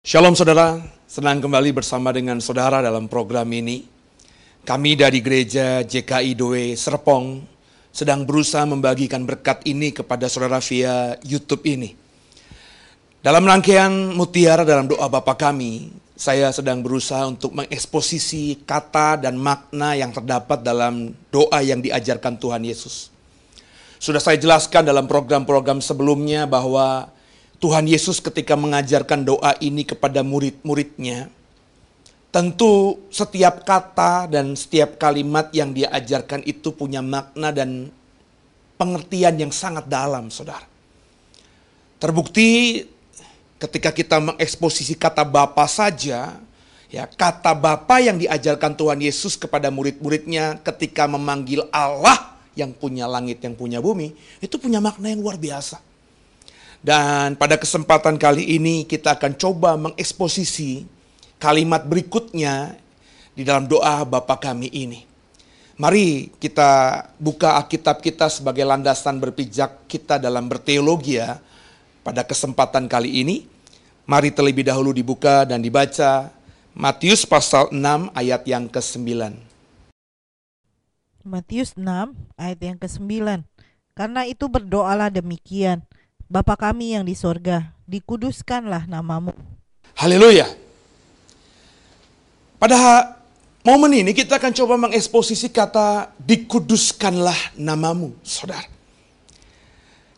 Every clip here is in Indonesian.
Shalom saudara, senang kembali bersama dengan saudara dalam program ini. Kami dari gereja JKI Doe Serpong sedang berusaha membagikan berkat ini kepada saudara via YouTube ini. Dalam rangkaian mutiara dalam doa Bapa kami, saya sedang berusaha untuk mengeksposisi kata dan makna yang terdapat dalam doa yang diajarkan Tuhan Yesus. Sudah saya jelaskan dalam program-program sebelumnya bahwa Tuhan Yesus ketika mengajarkan doa ini kepada murid-muridnya, tentu setiap kata dan setiap kalimat yang dia ajarkan itu punya makna dan pengertian yang sangat dalam, saudara. Terbukti ketika kita mengeksposisi kata Bapa saja, ya kata Bapa yang diajarkan Tuhan Yesus kepada murid-muridnya ketika memanggil Allah yang punya langit, yang punya bumi, itu punya makna yang luar biasa. Dan pada kesempatan kali ini kita akan coba mengeksposisi kalimat berikutnya di dalam doa Bapa kami ini. Mari kita buka Alkitab kita sebagai landasan berpijak kita dalam berteologi ya pada kesempatan kali ini. Mari terlebih dahulu dibuka dan dibaca Matius pasal 6 ayat yang ke-9. Matius 6 ayat yang ke-9. Karena itu berdoalah demikian. Bapa kami yang di sorga, dikuduskanlah namamu. Haleluya. Pada momen ini kita akan coba mengeksposisi kata dikuduskanlah namamu, saudara.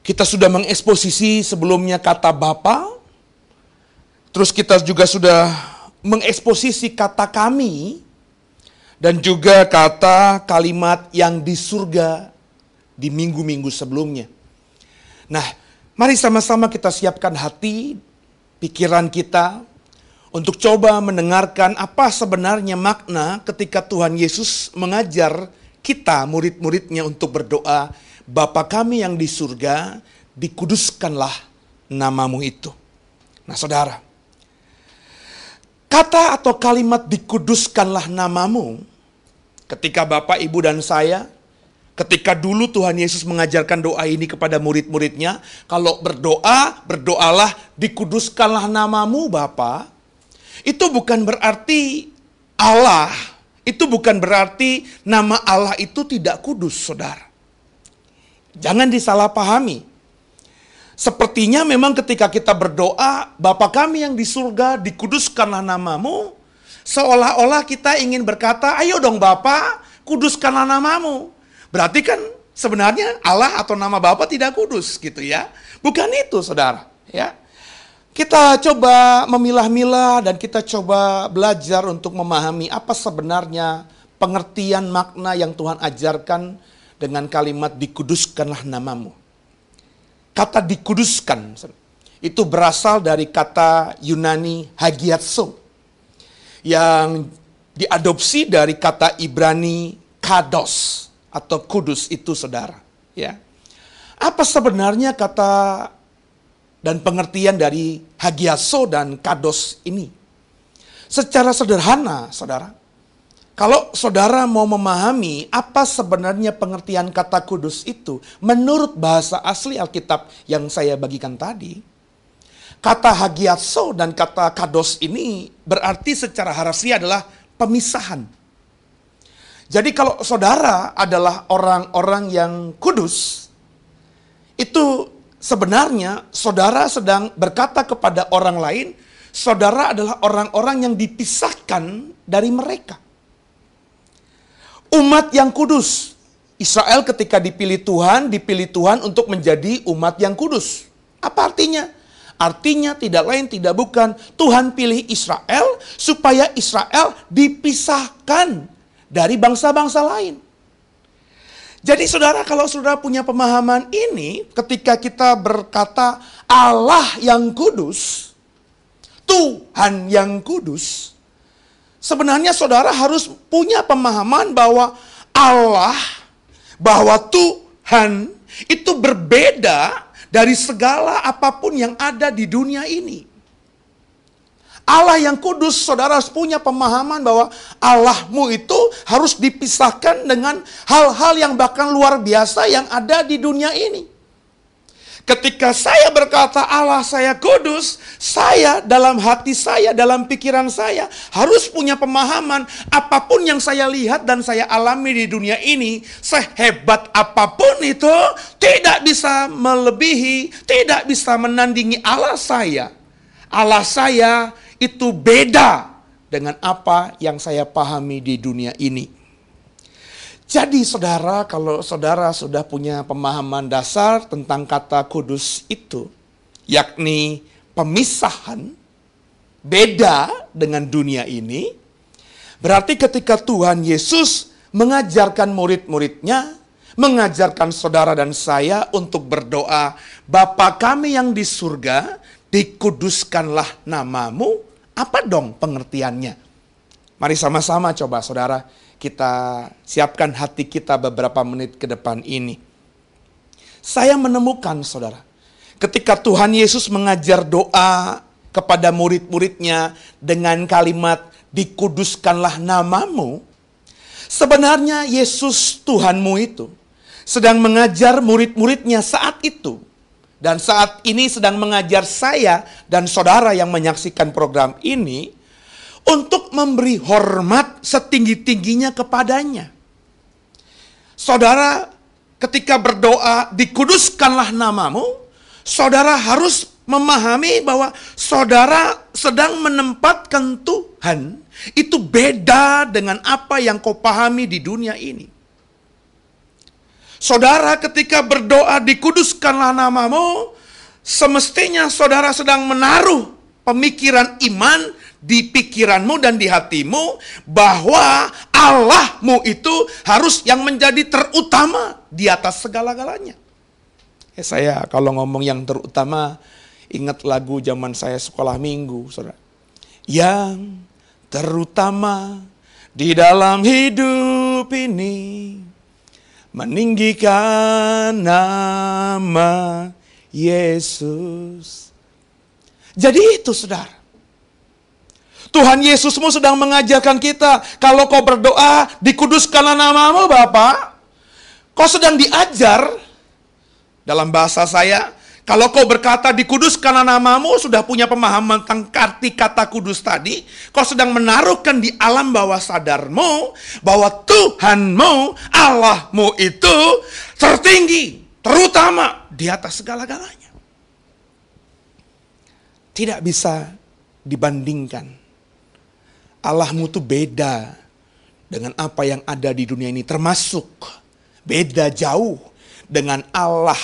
Kita sudah mengeksposisi sebelumnya kata Bapa, terus kita juga sudah mengeksposisi kata kami, dan juga kata kalimat yang di surga di minggu-minggu sebelumnya. Nah, Mari sama-sama kita siapkan hati, pikiran kita untuk coba mendengarkan apa sebenarnya makna ketika Tuhan Yesus mengajar kita murid-muridnya untuk berdoa, Bapa kami yang di surga, dikuduskanlah namamu itu. Nah saudara, kata atau kalimat dikuduskanlah namamu, ketika Bapak, Ibu, dan saya Ketika dulu Tuhan Yesus mengajarkan doa ini kepada murid-muridnya, kalau berdoa, berdoalah, dikuduskanlah namamu Bapa. Itu bukan berarti Allah, itu bukan berarti nama Allah itu tidak kudus, saudara. Jangan disalahpahami. Sepertinya memang ketika kita berdoa, Bapa kami yang di surga, dikuduskanlah namamu, seolah-olah kita ingin berkata, ayo dong Bapa, kuduskanlah namamu. Berarti kan sebenarnya Allah atau nama Bapa tidak kudus gitu ya. Bukan itu saudara ya. Kita coba memilah-milah dan kita coba belajar untuk memahami apa sebenarnya pengertian makna yang Tuhan ajarkan dengan kalimat dikuduskanlah namamu. Kata dikuduskan itu berasal dari kata Yunani hagiatso yang diadopsi dari kata Ibrani kados atau kudus itu saudara. Ya. Apa sebenarnya kata dan pengertian dari hagiaso dan kados ini? Secara sederhana, saudara, kalau saudara mau memahami apa sebenarnya pengertian kata kudus itu, menurut bahasa asli Alkitab yang saya bagikan tadi, kata hagiaso dan kata kados ini berarti secara harfiah adalah pemisahan jadi kalau saudara adalah orang-orang yang kudus, itu sebenarnya saudara sedang berkata kepada orang lain, saudara adalah orang-orang yang dipisahkan dari mereka. Umat yang kudus. Israel ketika dipilih Tuhan, dipilih Tuhan untuk menjadi umat yang kudus. Apa artinya? Artinya tidak lain tidak bukan Tuhan pilih Israel supaya Israel dipisahkan dari bangsa-bangsa lain. Jadi saudara kalau saudara punya pemahaman ini ketika kita berkata Allah yang kudus, Tuhan yang kudus, sebenarnya saudara harus punya pemahaman bahwa Allah, bahwa Tuhan itu berbeda dari segala apa pun yang ada di dunia ini. Allah yang kudus, saudara harus punya pemahaman bahwa Allahmu itu harus dipisahkan dengan hal-hal yang bahkan luar biasa yang ada di dunia ini. Ketika saya berkata Allah saya kudus, saya dalam hati saya, dalam pikiran saya harus punya pemahaman apa pun yang saya lihat dan saya alami di dunia ini, sehebat apa pun itu tidak bisa melebihi, tidak bisa menandingi Allah saya. Allah saya itu beda dengan apa yang saya pahami di dunia ini. Jadi saudara, kalau saudara sudah punya pemahaman dasar tentang kata kudus itu, yakni pemisahan, beda dengan dunia ini, berarti ketika Tuhan Yesus mengajarkan murid-muridnya, mengajarkan saudara dan saya untuk berdoa, Bapa kami yang di surga, dikuduskanlah namamu, apa dong pengertiannya? Mari sama-sama coba saudara kita siapkan hati kita beberapa menit ke depan ini. Saya menemukan saudara, ketika Tuhan Yesus mengajar doa kepada murid-muridnya dengan kalimat dikuduskanlah namamu, sebenarnya Yesus Tuhanmu itu sedang mengajar murid-muridnya saat itu. Dan saat ini sedang mengajar saya dan saudara yang menyaksikan program ini untuk memberi hormat setinggi-tingginya kepadanya. Saudara, ketika berdoa, dikuduskanlah namamu, saudara harus memahami bahwa saudara sedang menempatkan Tuhan itu beda dengan apa yang kau pahami di dunia ini. Saudara ketika berdoa dikuduskanlah namamu, semestinya saudara sedang menaruh pemikiran iman di pikiranmu dan di hatimu bahwa Allahmu itu harus yang menjadi terutama di atas segala-galanya. Eh, saya kalau ngomong yang terutama ingat lagu zaman saya sekolah minggu, saudara. Yang terutama di dalam hidup ini meninggikan nama Yesus. Jadi itu saudara. Tuhan Yesusmu sedang mengajarkan kita, kalau kau berdoa, dikuduskanlah namamu Bapak. Kau sedang diajar, dalam bahasa saya, kalau kau berkata dikuduskanlah namamu, sudah punya pemahaman tentang arti kata kudus tadi, kau sedang menaruhkan di alam bawah sadarmu, bahwa Tuhanmu, Allahmu itu tertinggi, terutama di atas segala-galanya. Tidak bisa dibandingkan Allahmu tuh beda dengan apa yang ada di dunia ini. Termasuk beda jauh dengan Allah,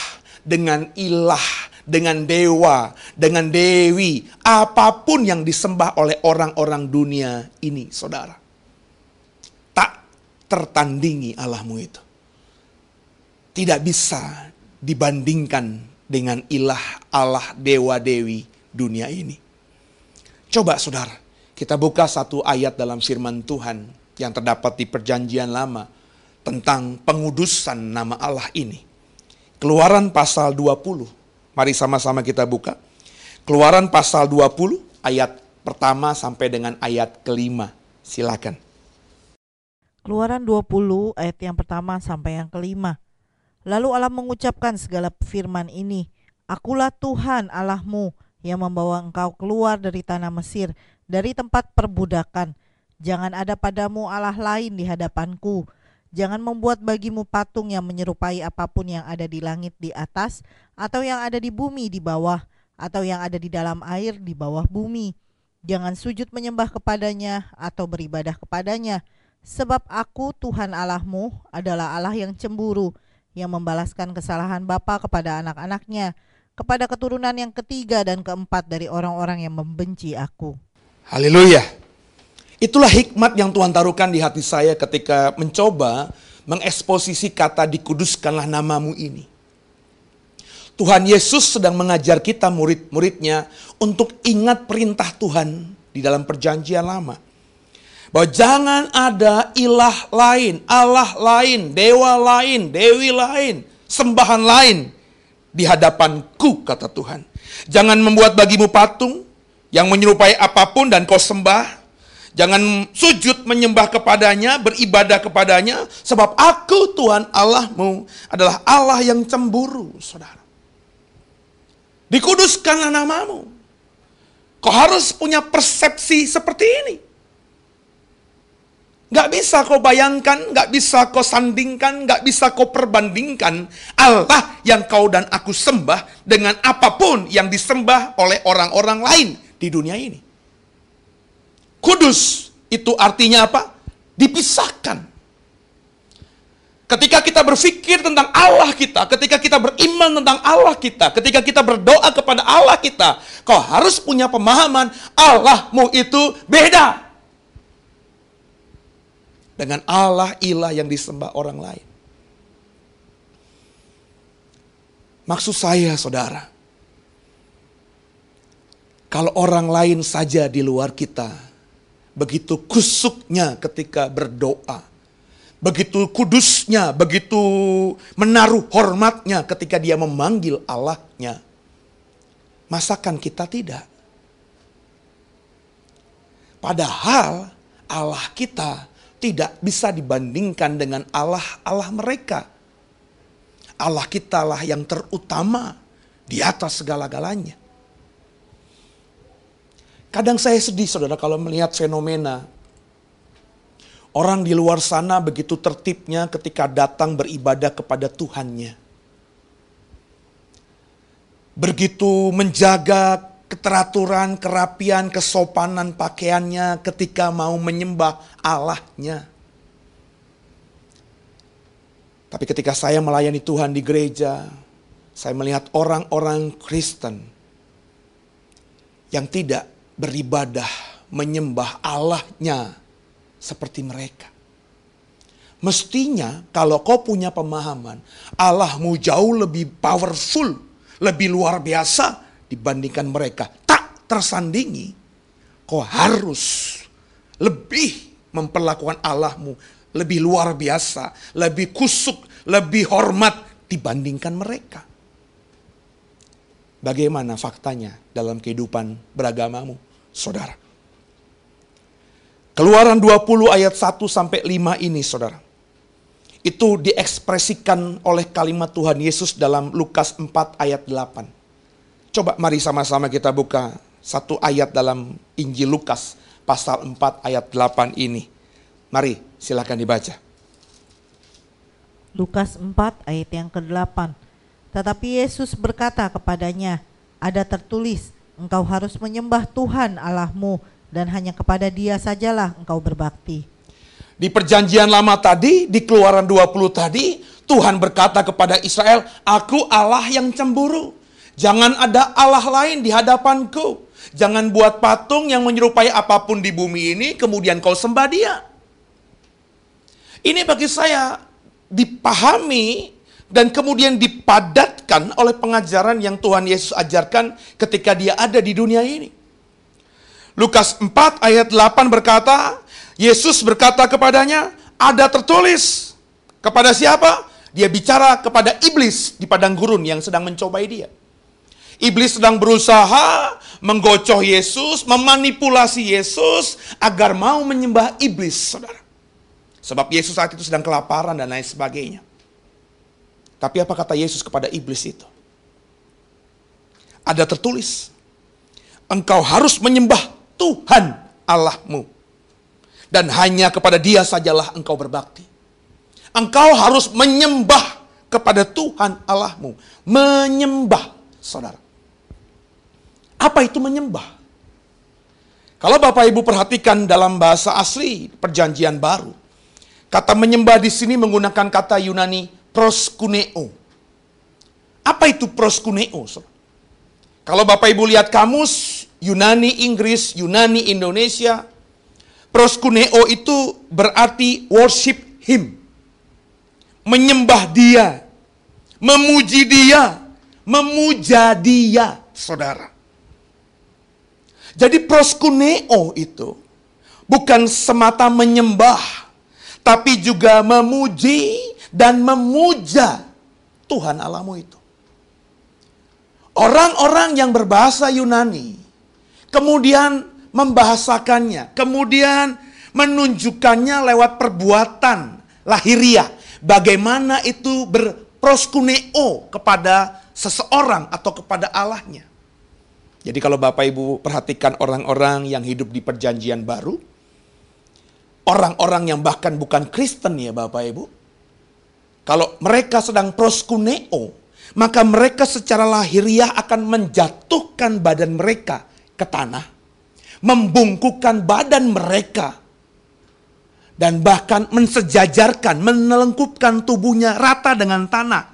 dengan ilah, dengan dewa, dengan dewi. Apa pun yang disembah oleh orang-orang dunia ini, saudara. Tak tertandingi Allahmu itu. Tidak bisa dibandingkan dengan ilah, Allah, dewa, dewi dunia ini. Coba saudara, kita buka satu ayat dalam firman Tuhan yang terdapat di perjanjian lama tentang pengudusan nama Allah ini. Keluaran pasal 20. Mari sama-sama kita buka. Keluaran pasal 20 ayat pertama sampai dengan ayat kelima. Silakan. Keluaran 20 ayat yang pertama sampai yang kelima. Lalu Allah mengucapkan segala firman ini, Akulah Tuhan Allahmu yang membawa engkau keluar dari tanah Mesir, dari tempat perbudakan. Jangan ada padamu Allah lain di hadapanku. Jangan membuat bagimu patung yang menyerupai apa pun yang ada di langit di atas, atau yang ada di bumi di bawah, atau yang ada di dalam air di bawah bumi. Jangan sujud menyembah kepadanya atau beribadah kepadanya, sebab aku Tuhan Allahmu adalah Allah yang cemburu, yang membalaskan kesalahan bapa kepada anak-anaknya, kepada keturunan yang ketiga dan keempat dari orang-orang yang membenci aku. Haleluya. Itulah hikmat yang Tuhan taruhkan di hati saya ketika mencoba mengeksposisi kata dikuduskanlah namamu ini. Tuhan Yesus sedang mengajar kita murid-muridnya untuk ingat perintah Tuhan di dalam perjanjian lama. Bahwa jangan ada ilah lain, Allah lain, dewa lain, dewi lain, sembahan lain di hadapanku kata Tuhan. Jangan membuat bagimu patung, yang menyerupai apa pun dan kau sembah. Jangan sujud menyembah kepadanya, beribadah kepadanya, sebab aku Tuhan Allahmu adalah Allah yang cemburu, saudara. Dikuduskanlah namamu. Kau harus punya persepsi seperti ini. Gak bisa kau bayangkan, gak bisa kau sandingkan, gak bisa kau perbandingkan Allah yang kau dan aku sembah dengan apa pun yang disembah oleh orang-orang lain di dunia ini. Kudus itu artinya apa? Dipisahkan. Ketika kita berpikir tentang Allah kita, ketika kita beriman tentang Allah kita, ketika kita berdoa kepada Allah kita, kau harus punya pemahaman Allahmu itu beda dengan Allah ilah yang disembah orang lain. Maksud saya, saudara, kalau orang lain saja di luar kita, begitu kusuknya ketika berdoa, begitu kudusnya, begitu menaruh hormatnya ketika dia memanggil Allahnya, masakan kita tidak. Padahal Allah kita tidak bisa dibandingkan dengan Allah-Allah mereka. Allah kita lah yang terutama di atas segala-galanya. Kadang saya sedih saudara kalau melihat fenomena orang di luar sana begitu tertibnya ketika datang beribadah kepada Tuhannya. Begitu menjaga keteraturan, kerapian, kesopanan pakaiannya ketika mau menyembah Allahnya. Tapi ketika saya melayani Tuhan di gereja, saya melihat orang-orang Kristen yang tidak beribadah menyembah Allahnya seperti mereka. Mestinya kalau kau punya pemahaman Allahmu jauh lebih powerful, lebih luar biasa dibandingkan mereka tak tersandingi, kau harus lebih memperlakukan Allahmu lebih luar biasa, lebih kusuk, lebih hormat dibandingkan mereka. Bagaimana faktanya dalam kehidupan beragamamu, saudara? Keluaran 20 ayat 1 sampai 5 ini, saudara. Itu diekspresikan oleh kalimat Tuhan Yesus dalam Lukas 4 ayat 8. Coba mari sama-sama kita buka satu ayat dalam Injil Lukas pasal 4 ayat 8 ini. Mari silakan dibaca. Lukas 4 ayat yang ke-8. Tetapi Yesus berkata kepadanya, ada tertulis, engkau harus menyembah Tuhan Allahmu dan hanya kepada dia sajalah engkau berbakti. Di perjanjian lama tadi, di keluaran 20 tadi, Tuhan berkata kepada Israel, aku Allah yang cemburu. Jangan ada Allah lain di hadapanku. Jangan buat patung yang menyerupai apa pun di bumi ini, kemudian kau sembah dia. Ini bagi saya dipahami dan kemudian dipadatkan oleh pengajaran yang Tuhan Yesus ajarkan ketika dia ada di dunia ini. Lukas 4 ayat 8 berkata, Yesus berkata kepadanya, ada tertulis. Kepada siapa? Dia bicara kepada iblis di padang gurun yang sedang mencobai dia. Iblis sedang berusaha menggocoh Yesus, memanipulasi Yesus agar mau menyembah iblis, saudara. Sebab Yesus saat itu sedang kelaparan dan lain sebagainya. Tapi apa kata Yesus kepada iblis itu? Ada tertulis, engkau harus menyembah Tuhan Allahmu. Dan hanya kepada dia sajalah engkau berbakti. Engkau harus menyembah kepada Tuhan Allahmu. Menyembah, saudara. Apa itu menyembah? Kalau Bapak Ibu perhatikan dalam bahasa asli perjanjian baru, kata menyembah di sini menggunakan kata Yunani proskuneo. Apa itu proskuneo? Kalau Bapak Ibu lihat kamus Yunani Inggris, Yunani Indonesia, proskuneo itu berarti worship him. Menyembah dia, memuji dia, memuja dia, saudara. Jadi proskuneo itu bukan semata menyembah, tapi juga memuji dan memuja Tuhan Allahmu itu. Orang-orang yang berbahasa Yunani kemudian membahasakannya, kemudian menunjukkannya lewat perbuatan lahiriah. Bagaimana itu berproskuneo kepada seseorang atau kepada Allahnya. Jadi kalau Bapak Ibu perhatikan orang-orang yang hidup di perjanjian baru, orang-orang yang bahkan bukan Kristen ya Bapak Ibu, kalau mereka sedang proskuneo, maka mereka secara lahiriah akan menjatuhkan badan mereka ke tanah, membungkukkan badan mereka, dan bahkan mensejajarkan, menelengkupkan tubuhnya rata dengan tanah,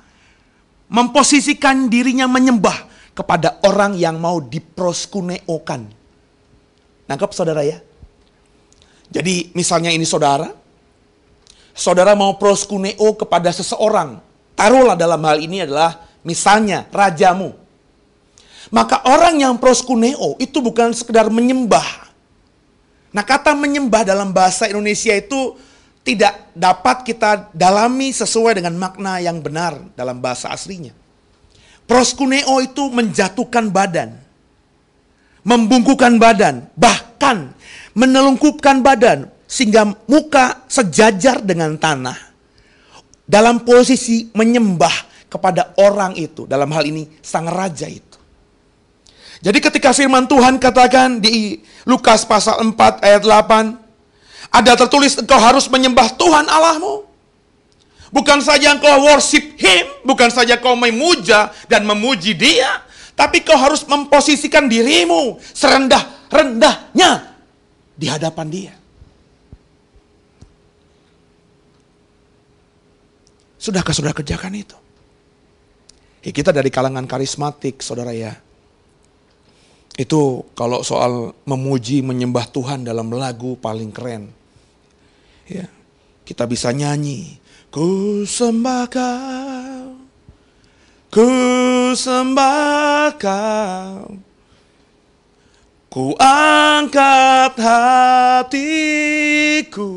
memposisikan dirinya menyembah kepada orang yang mau diproskuneokan. Nangkep saudara ya? Jadi misalnya ini saudara, saudara mau proskuneo kepada seseorang, taruhlah dalam hal ini adalah misalnya rajamu. Maka orang yang proskuneo itu bukan sekedar menyembah. Nah kata menyembah dalam bahasa Indonesia itu tidak dapat kita dalami sesuai dengan makna yang benar dalam bahasa aslinya. Proskuneo itu menjatuhkan badan, membungkukan badan, bahkan menelungkupkan badan sehingga muka sejajar dengan tanah. Dalam posisi menyembah kepada orang itu, dalam hal ini sang raja itu. Jadi ketika firman Tuhan katakan di Lukas pasal 4 ayat 8, ada tertulis engkau harus menyembah Tuhan Allahmu. Bukan saja engkau worship him, bukan saja kau memuja dan memuji dia, tapi kau harus memposisikan dirimu serendah-rendahnya di hadapan dia. Sudahkah saudara kerjakan itu? Ya, kita dari kalangan karismatik, saudara ya. Itu kalau soal memuji, menyembah Tuhan dalam lagu paling keren. Ya, kita bisa nyanyi. Ku sembah kau, ku sembah kau, ku angkat hatiku.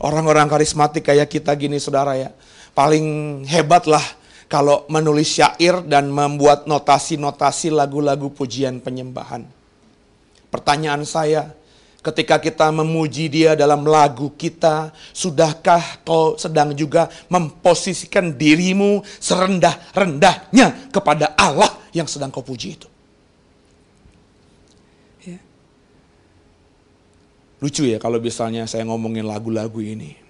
Orang-orang karismatik kayak kita gini saudara ya, paling hebat lah kalau menulis syair dan membuat notasi-notasi lagu-lagu pujian penyembahan. Pertanyaan saya, Ketika kita memuji dia dalam lagu kita, sudahkah kau sedang juga memposisikan dirimu serendah-rendahnya kepada Allah yang sedang kau puji itu? Ya. Lucu ya kalau misalnya saya ngomongin lagu-lagu ini.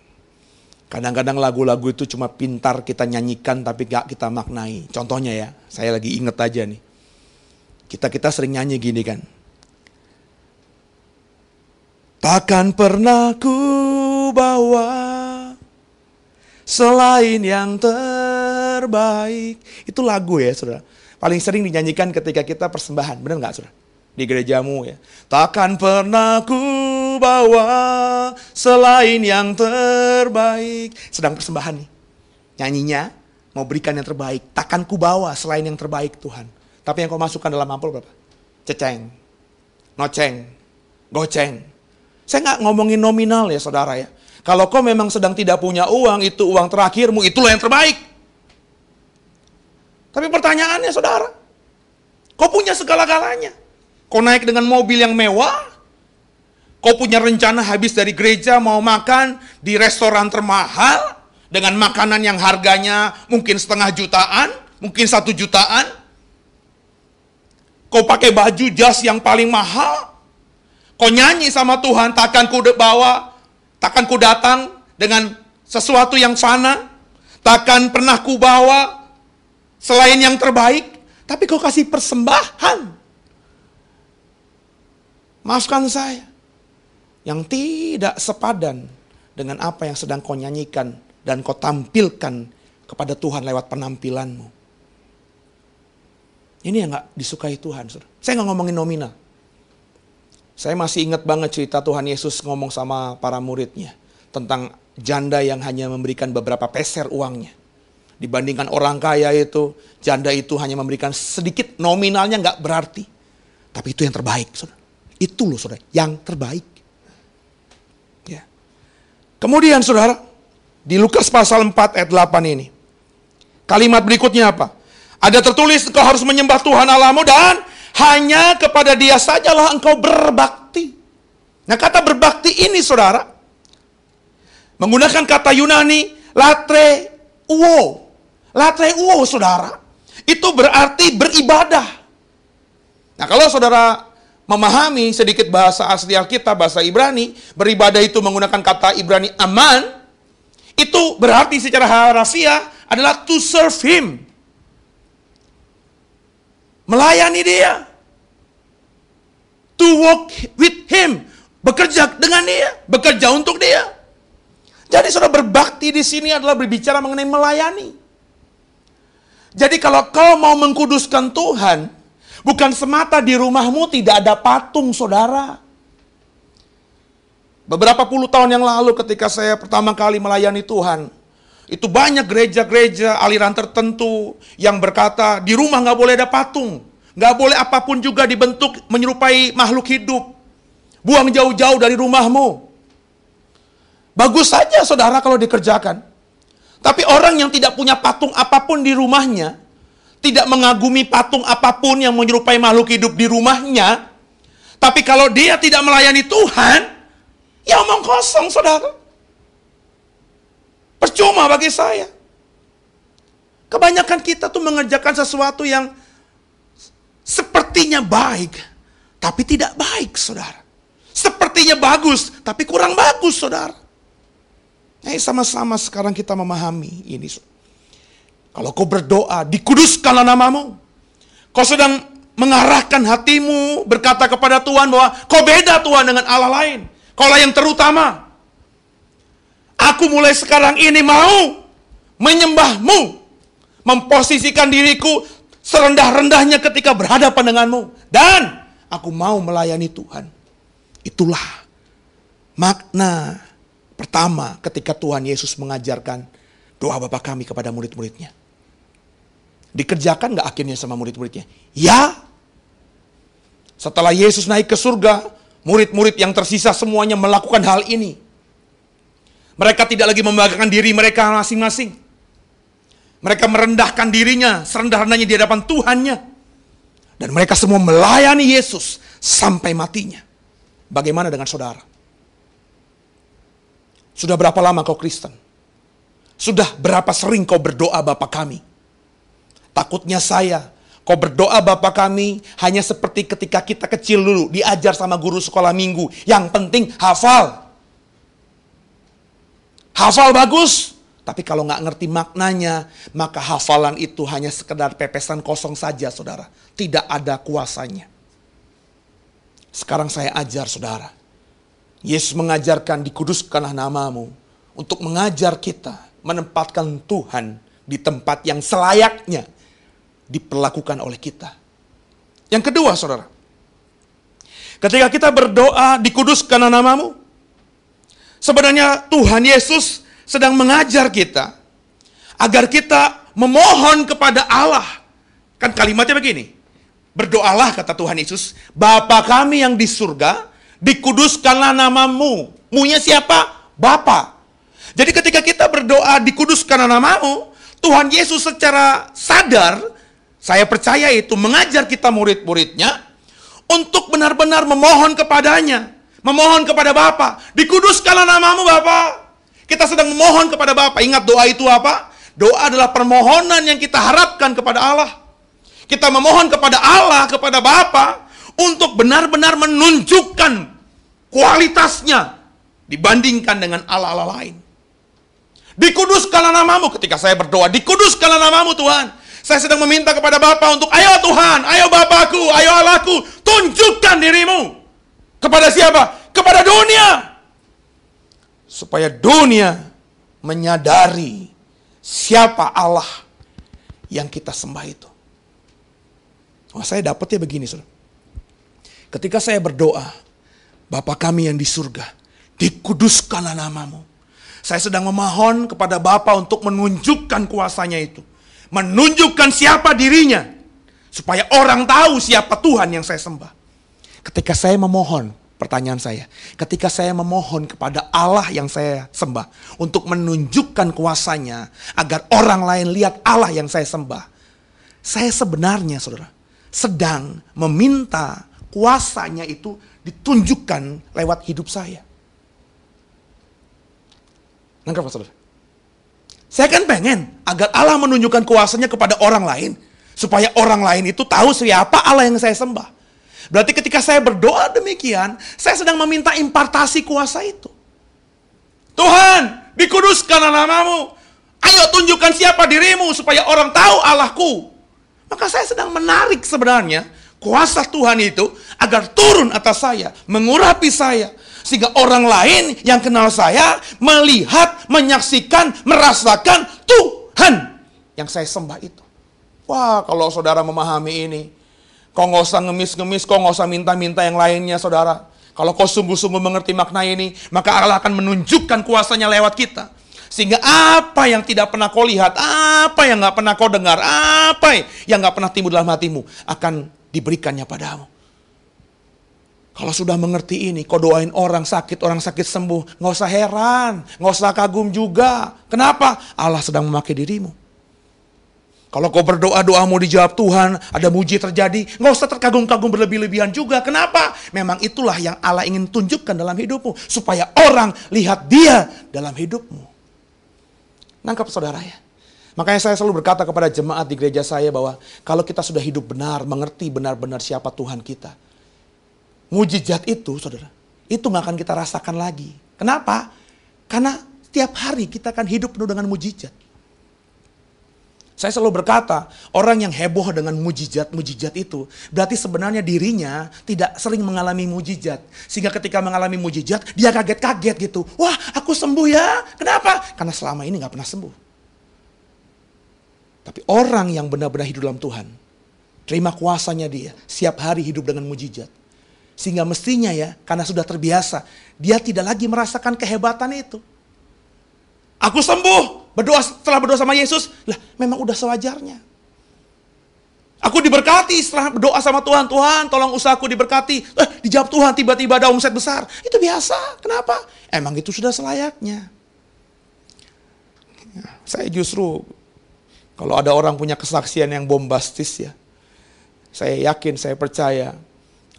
Kadang-kadang lagu-lagu itu cuma pintar kita nyanyikan tapi gak kita maknai. Contohnya ya, saya lagi inget aja nih. Kita-kita sering nyanyi gini kan Takkan pernah ku bawa selain yang terbaik. Itu lagu ya saudara. Paling sering dinyanyikan ketika kita persembahan. Benar nggak saudara? Di gerejamu ya. Takkan pernah ku bawa selain yang terbaik. Sedang persembahan nih. Nyanyinya mau berikan yang terbaik. Takkan ku bawa selain yang terbaik Tuhan. Tapi yang kau masukkan dalam ampul berapa? Ceceng, noceng, goceng, saya nggak ngomongin nominal ya saudara ya. Kalau kau memang sedang tidak punya uang, itu uang terakhirmu, itulah yang terbaik. Tapi pertanyaannya saudara, kau punya segala-galanya. Kau naik dengan mobil yang mewah, kau punya rencana habis dari gereja mau makan di restoran termahal, dengan makanan yang harganya mungkin setengah jutaan, mungkin satu jutaan. Kau pakai baju jas yang paling mahal, Kau nyanyi sama Tuhan, takkan ku bawa, takkan ku datang dengan sesuatu yang fana, takkan pernah ku bawa selain yang terbaik, tapi kau kasih persembahan. Maafkan saya, yang tidak sepadan dengan apa yang sedang kau nyanyikan dan kau tampilkan kepada Tuhan lewat penampilanmu. Ini yang gak disukai Tuhan. Saya nggak ngomongin nominal. Saya masih ingat banget cerita Tuhan Yesus ngomong sama para muridnya tentang janda yang hanya memberikan beberapa peser uangnya. Dibandingkan orang kaya itu, janda itu hanya memberikan sedikit nominalnya nggak berarti. Tapi itu yang terbaik, saudara. Itu loh saudara, yang terbaik. Kemudian saudara, di Lukas pasal 4 ayat 8 ini. Kalimat berikutnya apa? Ada tertulis kau harus menyembah Tuhan Allahmu dan hanya kepada dia sajalah engkau berbakti. Nah kata berbakti ini saudara, menggunakan kata Yunani, latre uo. Latre uo saudara, itu berarti beribadah. Nah, kalau saudara memahami sedikit bahasa asli Alkitab, bahasa Ibrani, beribadah itu menggunakan kata Ibrani aman, itu berarti secara harafiah adalah to serve him. Melayani dia. To walk with him. Bekerja dengan dia, bekerja untuk dia. Jadi saudara berbakti di sini adalah berbicara mengenai melayani. Jadi kalau kau mau mengkuduskan Tuhan, bukan semata di rumahmu tidak ada patung saudara. Beberapa puluh tahun yang lalu ketika saya pertama kali melayani Tuhan, itu banyak gereja-gereja aliran tertentu yang berkata di rumah nggak boleh ada patung, nggak boleh apa pun juga dibentuk menyerupai makhluk hidup. Buang jauh-jauh dari rumahmu. Bagus saja saudara kalau dikerjakan. Tapi orang yang tidak punya patung apa pun di rumahnya, tidak mengagumi patung apa pun yang menyerupai makhluk hidup di rumahnya, tapi kalau dia tidak melayani Tuhan, ya omong kosong saudara. Percuma bagi saya. Kebanyakan kita tuh mengerjakan sesuatu yang sepertinya baik, tapi tidak baik saudara. Sepertinya bagus, tapi kurang bagus saudara. Eh sama-sama sekarang kita memahami ini. Kalau kau berdoa, dikuduskanlah namamu. Kau sedang mengarahkan hatimu berkata kepada Tuhan bahwa kau beda Tuhan dengan Allah lain. Kaulah yang terutama. Aku mulai sekarang ini mau menyembahmu. Memposisikan diriku serendah-rendahnya ketika berhadapan denganmu. Dan aku mau melayani Tuhan. Itulah makna Pertama, ketika Tuhan Yesus mengajarkan doa Bapa kami kepada murid-muridnya. Dikerjakan nggak akhirnya sama murid-muridnya? Ya. Setelah Yesus naik ke surga, murid-murid yang tersisa semuanya melakukan hal ini. Mereka tidak lagi membanggakan diri mereka masing-masing. Mereka merendahkan dirinya, serendah-rendahnya di hadapan Tuhannya. Dan mereka semua melayani Yesus sampai matinya. Bagaimana dengan saudara? Sudah berapa lama kau Kristen? Sudah berapa sering kau berdoa Bapa kami? Takutnya saya, kau berdoa Bapa kami hanya seperti ketika kita kecil dulu diajar sama guru sekolah minggu. Yang penting hafal. Hafal bagus, tapi kalau nggak ngerti maknanya, maka hafalan itu hanya sekedar pepesan kosong saja, saudara. Tidak ada kuasanya. Sekarang saya ajar, saudara. Yesus mengajarkan dikuduskanlah namamu untuk mengajar kita menempatkan Tuhan di tempat yang selayaknya diperlakukan oleh kita. Yang kedua, saudara, ketika kita berdoa dikuduskan namamu, sebenarnya Tuhan Yesus sedang mengajar kita agar kita memohon kepada Allah. Kan kalimatnya begini, berdoalah kata Tuhan Yesus, Bapa kami yang di surga, dikuduskanlah namamu. Munya siapa? Bapa. Jadi ketika kita berdoa dikuduskan namamu, Tuhan Yesus secara sadar, saya percaya itu mengajar kita murid-muridnya untuk benar-benar memohon kepadanya, memohon kepada Bapa, dikuduskanlah namamu Bapa. Kita sedang memohon kepada Bapa. Ingat doa itu apa? Doa adalah permohonan yang kita harapkan kepada Allah. Kita memohon kepada Allah, kepada Bapa, untuk benar-benar menunjukkan kualitasnya dibandingkan dengan Allah-Allah lain. Dikuduskanlah namamu ketika saya berdoa. Dikuduskanlah namamu Tuhan. Saya sedang meminta kepada Bapa untuk, ayo Tuhan, ayo Bapakku, ayo Allahku, tunjukkan dirimu. Kepada siapa? Kepada dunia. Supaya dunia menyadari siapa Allah yang kita sembah itu. Oh, saya dapatnya begini, saudara. Ketika saya berdoa, Bapa kami yang di surga, dikuduskanlah namamu. Saya sedang memohon kepada Bapa untuk menunjukkan kuasanya itu. Menunjukkan siapa dirinya. Supaya orang tahu siapa Tuhan yang saya sembah. Ketika saya memohon, pertanyaan saya. Ketika saya memohon kepada Allah yang saya sembah. Untuk menunjukkan kuasanya. Agar orang lain lihat Allah yang saya sembah. Saya sebenarnya saudara. Sedang meminta kuasanya itu ditunjukkan lewat hidup saya. Nangkap saudara? Saya kan pengen agar Allah menunjukkan kuasanya kepada orang lain. Supaya orang lain itu tahu siapa Allah yang saya sembah. Berarti ketika saya berdoa demikian, saya sedang meminta impartasi kuasa itu. Tuhan, dikuduskan namamu. Ayo tunjukkan siapa dirimu supaya orang tahu Allahku. Maka saya sedang menarik sebenarnya kuasa Tuhan itu agar turun atas saya, mengurapi saya. Sehingga orang lain yang kenal saya melihat, menyaksikan, merasakan Tuhan yang saya sembah itu. Wah, kalau saudara memahami ini, kau nggak usah ngemis-ngemis, kau nggak usah minta-minta yang lainnya, saudara. Kalau kau sungguh-sungguh mengerti makna ini, maka Allah akan menunjukkan kuasanya lewat kita. Sehingga apa yang tidak pernah kau lihat, apa yang nggak pernah kau dengar, apa yang nggak pernah timbul dalam hatimu, akan diberikannya padamu. Kalau sudah mengerti ini, kau doain orang sakit, orang sakit sembuh. Nggak usah heran, nggak usah kagum juga. Kenapa? Allah sedang memakai dirimu. Kalau kau berdoa, doamu dijawab Tuhan, ada muji terjadi, nggak usah terkagum-kagum berlebih-lebihan juga. Kenapa? Memang itulah yang Allah ingin tunjukkan dalam hidupmu. Supaya orang lihat dia dalam hidupmu. Nangkap saudara ya? Makanya saya selalu berkata kepada jemaat di gereja saya bahwa kalau kita sudah hidup benar, mengerti benar-benar siapa Tuhan kita. Mujizat itu, saudara, itu nggak akan kita rasakan lagi. Kenapa? Karena setiap hari kita akan hidup penuh dengan mujizat. Saya selalu berkata, orang yang heboh dengan mujizat-mujizat itu, berarti sebenarnya dirinya tidak sering mengalami mujizat. Sehingga ketika mengalami mujizat, dia kaget-kaget gitu. Wah, aku sembuh ya. Kenapa? Karena selama ini nggak pernah sembuh. Tapi orang yang benar-benar hidup dalam Tuhan, terima kuasanya dia, siap hari hidup dengan mujizat. Sehingga mestinya ya, karena sudah terbiasa, dia tidak lagi merasakan kehebatan itu. Aku sembuh, Berdoa setelah berdoa sama Yesus, lah memang udah sewajarnya. Aku diberkati setelah berdoa sama Tuhan, Tuhan tolong usahaku diberkati. Eh, dijawab Tuhan tiba-tiba ada omset besar. Itu biasa. Kenapa? Emang itu sudah selayaknya. Saya justru kalau ada orang punya kesaksian yang bombastis ya, saya yakin, saya percaya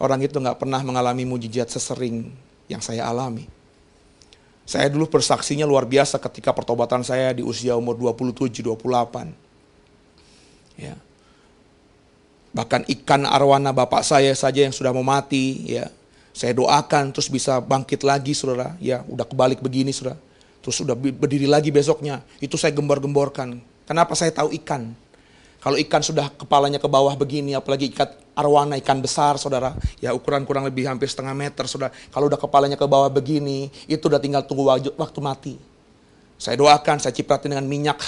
orang itu nggak pernah mengalami mujizat sesering yang saya alami. Saya dulu bersaksinya luar biasa ketika pertobatan saya di usia umur 27, 28. Ya. Bahkan ikan arwana bapak saya saja yang sudah mau mati, ya. Saya doakan terus bisa bangkit lagi, saudara. Ya, udah kebalik begini, saudara. Terus udah berdiri lagi besoknya. Itu saya gembor-gemborkan. Kenapa saya tahu ikan? Kalau ikan sudah kepalanya ke bawah begini, apalagi ikan arwana, ikan besar, saudara, ya ukuran kurang lebih hampir setengah meter, saudara. Kalau udah kepalanya ke bawah begini, itu udah tinggal tunggu waktu mati. Saya doakan, saya cipratin dengan minyak,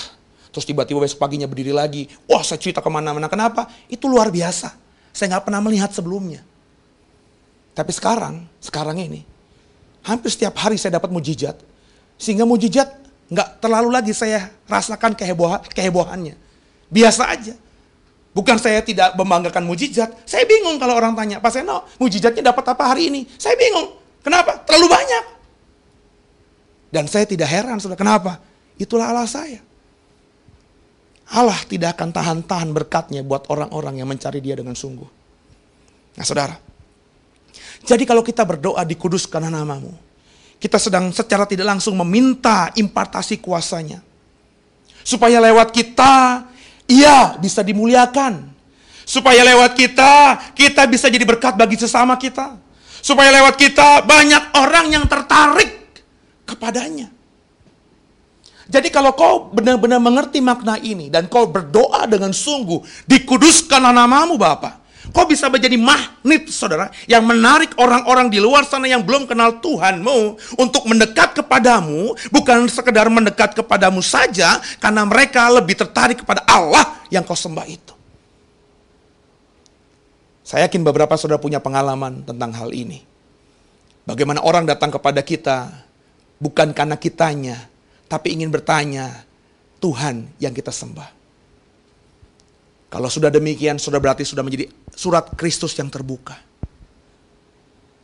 terus tiba-tiba besok paginya berdiri lagi. Wah, saya cerita ke mana-mana. Kenapa? Itu luar biasa. Saya nggak pernah melihat sebelumnya. Tapi sekarang, sekarang ini, hampir setiap hari saya dapat mujizat. Sehingga mujizat nggak terlalu lagi saya rasakan kehebohan, kehebohannya. Biasa aja. Bukan saya tidak membanggakan mujizat. Saya bingung kalau orang tanya, Pak Seno, mujizatnya dapat apa hari ini? Saya bingung. Kenapa? Terlalu banyak. Dan saya tidak heran, sudah kenapa? Itulah Allah saya. Allah tidak akan tahan-tahan berkatnya buat orang-orang yang mencari dia dengan sungguh. Nah saudara, jadi kalau kita berdoa dikuduskan namamu, kita sedang secara tidak langsung meminta impartasi kuasanya. Supaya lewat kita ia bisa dimuliakan. Supaya lewat kita, kita bisa jadi berkat bagi sesama kita. Supaya lewat kita, banyak orang yang tertarik kepadanya. Jadi kalau kau benar-benar mengerti makna ini dan kau berdoa dengan sungguh, dikuduskanlah namamu Bapak. Kau bisa menjadi magnet saudara yang menarik orang-orang di luar sana yang belum kenal Tuhanmu untuk mendekat kepadamu bukan sekedar mendekat kepadamu saja karena mereka lebih tertarik kepada Allah yang kau sembah itu. Saya yakin beberapa saudara punya pengalaman tentang hal ini. Bagaimana orang datang kepada kita bukan karena kitanya, tapi ingin bertanya, Tuhan yang kita sembah. Kalau sudah demikian, sudah berarti sudah menjadi surat Kristus yang terbuka.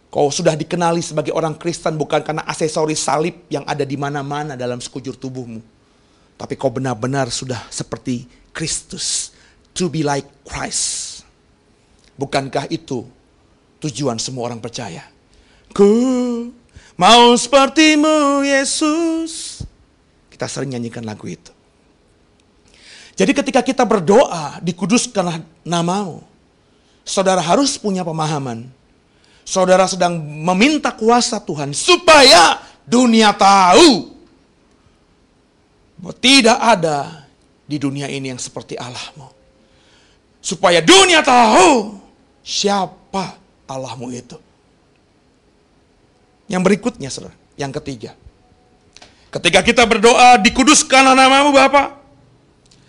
Kau sudah dikenali sebagai orang Kristen bukan karena aksesoris salib yang ada di mana-mana dalam sekujur tubuhmu. Tapi kau benar-benar sudah seperti Kristus. To be like Christ. Bukankah itu tujuan semua orang percaya? Ku mau sepertimu Yesus. Kita sering nyanyikan lagu itu. Jadi ketika kita berdoa, dikuduskanlah namamu. Saudara harus punya pemahaman. Saudara sedang meminta kuasa Tuhan supaya dunia tahu bahwa tidak ada di dunia ini yang seperti Allahmu. Supaya dunia tahu siapa Allahmu itu. Yang berikutnya, saudara, yang ketiga. Ketika kita berdoa, dikuduskanlah namamu Bapak.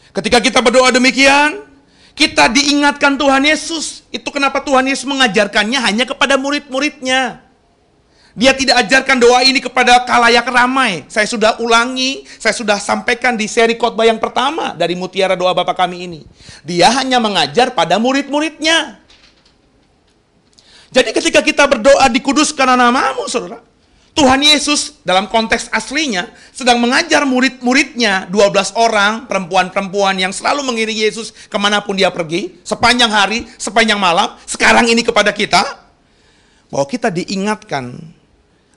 Ketika kita berdoa demikian, kita diingatkan Tuhan Yesus. Itu kenapa Tuhan Yesus mengajarkannya hanya kepada murid-muridnya. Dia tidak ajarkan doa ini kepada kalayak ramai. Saya sudah ulangi, saya sudah sampaikan di seri khotbah yang pertama dari Mutiara Doa Bapak kami ini. Dia hanya mengajar pada murid-muridnya. Jadi ketika kita berdoa dikuduskan namamu, saudara. Tuhan Yesus dalam konteks aslinya sedang mengajar murid-muridnya 12 orang perempuan-perempuan yang selalu mengiringi Yesus ke mana pun dia pergi sepanjang hari, sepanjang malam sekarang ini kepada kita bahwa kita diingatkan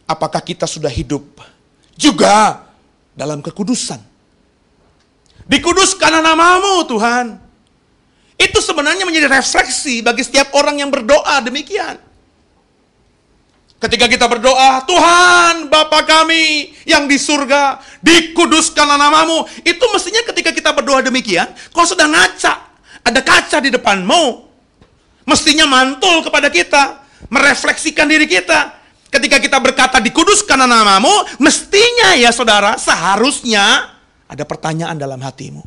apakah kita sudah hidup juga dalam kekudusan. Dikuduskan namamu Tuhan. Itu sebenarnya menjadi refleksi bagi setiap orang yang berdoa demikian. Ketika kita berdoa, Tuhan Bapa kami yang di surga, dikuduskan namamu. Itu mestinya ketika kita berdoa demikian, kau sudah ngaca. Ada kaca di depanmu. Mestinya mantul kepada kita. Merefleksikan diri kita. Ketika kita berkata dikuduskan namamu, mestinya ya saudara, seharusnya ada pertanyaan dalam hatimu.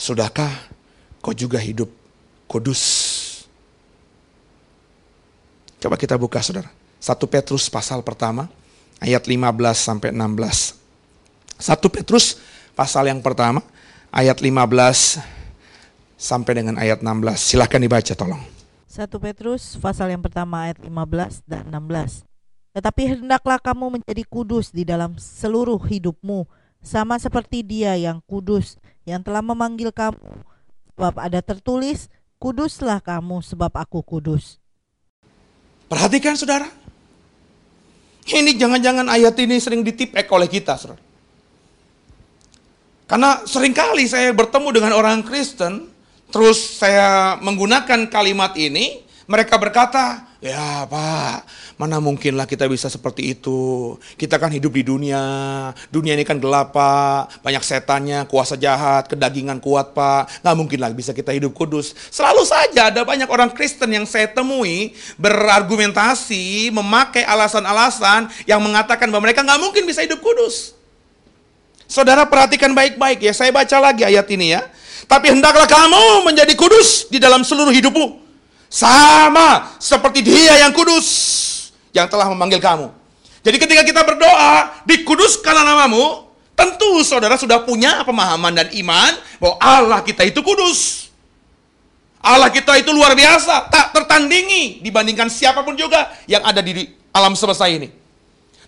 Sudahkah kau juga hidup kudus? Coba kita buka saudara. 1 Petrus pasal pertama, ayat 15 sampai 16. 1 Petrus pasal yang pertama, ayat 15 sampai dengan ayat 16. Silahkan dibaca tolong. 1 Petrus pasal yang pertama ayat 15 dan 16. Tetapi hendaklah kamu menjadi kudus di dalam seluruh hidupmu, sama seperti Dia yang kudus, yang telah memanggil kamu. Sebab ada tertulis, kuduslah kamu sebab aku kudus. Perhatikan saudara. Ini jangan-jangan ayat ini sering ditipek oleh kita, saudara. Karena sering kali saya bertemu dengan orang Kristen, terus saya menggunakan kalimat ini, mereka berkata, ya Pak, mana mungkinlah kita bisa seperti itu. Kita kan hidup di dunia, dunia ini kan gelap Pak, banyak setannya, kuasa jahat, kedagingan kuat Pak. Nggak mungkin lah bisa kita hidup kudus. Selalu saja ada banyak orang Kristen yang saya temui berargumentasi, memakai alasan-alasan yang mengatakan bahwa mereka nggak mungkin bisa hidup kudus. Saudara perhatikan baik-baik ya, saya baca lagi ayat ini ya. Tapi hendaklah kamu menjadi kudus di dalam seluruh hidupmu sama seperti dia yang kudus yang telah memanggil kamu. Jadi ketika kita berdoa, dikuduskanlah namamu, tentu saudara sudah punya pemahaman dan iman bahwa Allah kita itu kudus. Allah kita itu luar biasa, tak tertandingi dibandingkan siapa pun juga yang ada di alam semesta ini.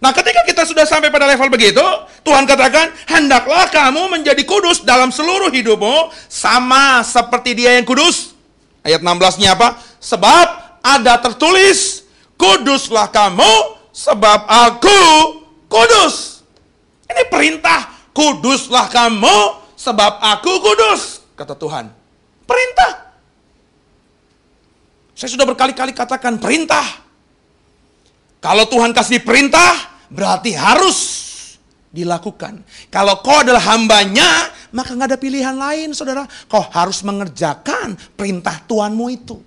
Nah ketika kita sudah sampai pada level begitu, Tuhan katakan, hendaklah kamu menjadi kudus dalam seluruh hidupmu, sama seperti dia yang kudus. Ayat 16-nya apa? Sebab ada tertulis, kuduslah kamu sebab aku kudus. Ini perintah, kuduslah kamu sebab aku kudus, kata Tuhan. Perintah. Saya sudah berkali-kali katakan perintah. Kalau Tuhan kasih perintah, berarti harus dilakukan. Kalau kau adalah hambanya, maka nggak ada pilihan lain, saudara. Kau harus mengerjakan perintah Tuhanmu itu.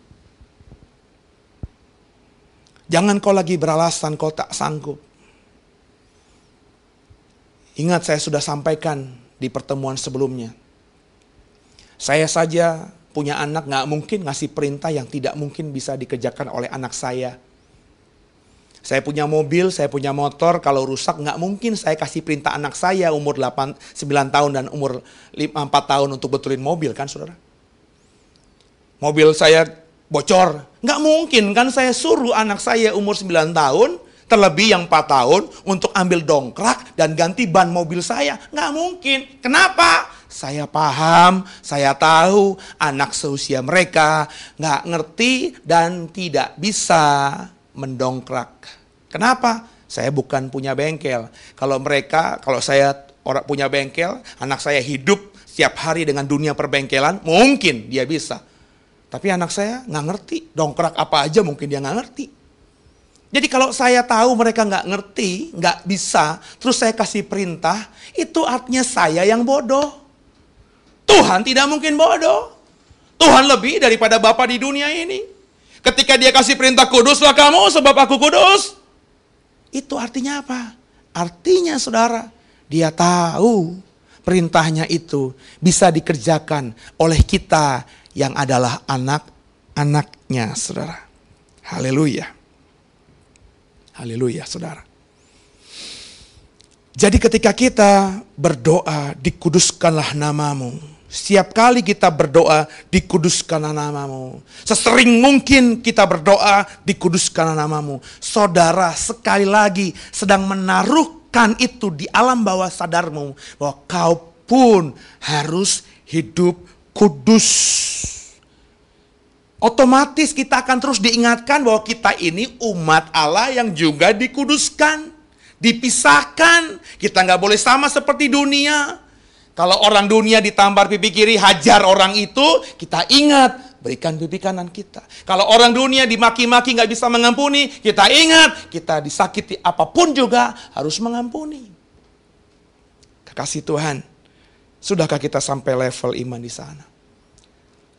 Jangan kau lagi beralasan kau tak sanggup. Ingat saya sudah sampaikan di pertemuan sebelumnya. Saya saja punya anak nggak mungkin ngasih perintah yang tidak mungkin bisa dikerjakan oleh anak saya. Saya punya mobil, saya punya motor, kalau rusak nggak mungkin saya kasih perintah anak saya umur 8, 9 tahun dan umur 5, 4 tahun untuk betulin mobil kan saudara. Mobil saya bocor. Nggak mungkin kan saya suruh anak saya umur 9 tahun, terlebih yang 4 tahun, untuk ambil dongkrak dan ganti ban mobil saya. Nggak mungkin. Kenapa? Saya paham, saya tahu anak seusia mereka nggak ngerti dan tidak bisa mendongkrak. Kenapa? Saya bukan punya bengkel. Kalau mereka, kalau saya orang punya bengkel, anak saya hidup setiap hari dengan dunia perbengkelan, mungkin dia bisa. Tapi anak saya nggak ngerti, dongkrak apa aja mungkin dia nggak ngerti. Jadi kalau saya tahu mereka nggak ngerti, nggak bisa, terus saya kasih perintah, itu artinya saya yang bodoh. Tuhan tidak mungkin bodoh. Tuhan lebih daripada Bapa di dunia ini. Ketika dia kasih perintah kuduslah kamu sebab aku kudus. Itu artinya apa? Artinya saudara, dia tahu perintahnya itu bisa dikerjakan oleh kita yang adalah anak-anaknya, saudara. Haleluya. Haleluya, saudara. Jadi ketika kita berdoa, dikuduskanlah namamu. Setiap kali kita berdoa, dikuduskanlah namamu. Sesering mungkin kita berdoa, dikuduskanlah namamu. Saudara sekali lagi sedang menaruh Lakukan itu di alam bawah sadarmu bahwa kau pun harus hidup kudus. Otomatis kita akan terus diingatkan bahwa kita ini umat Allah yang juga dikuduskan, dipisahkan. Kita nggak boleh sama seperti dunia. Kalau orang dunia ditampar pipi kiri, hajar orang itu, kita ingat berikan pipi kanan kita. Kalau orang dunia dimaki-maki nggak bisa mengampuni, kita ingat, kita disakiti apa pun juga harus mengampuni. Kekasih Tuhan, sudahkah kita sampai level iman di sana?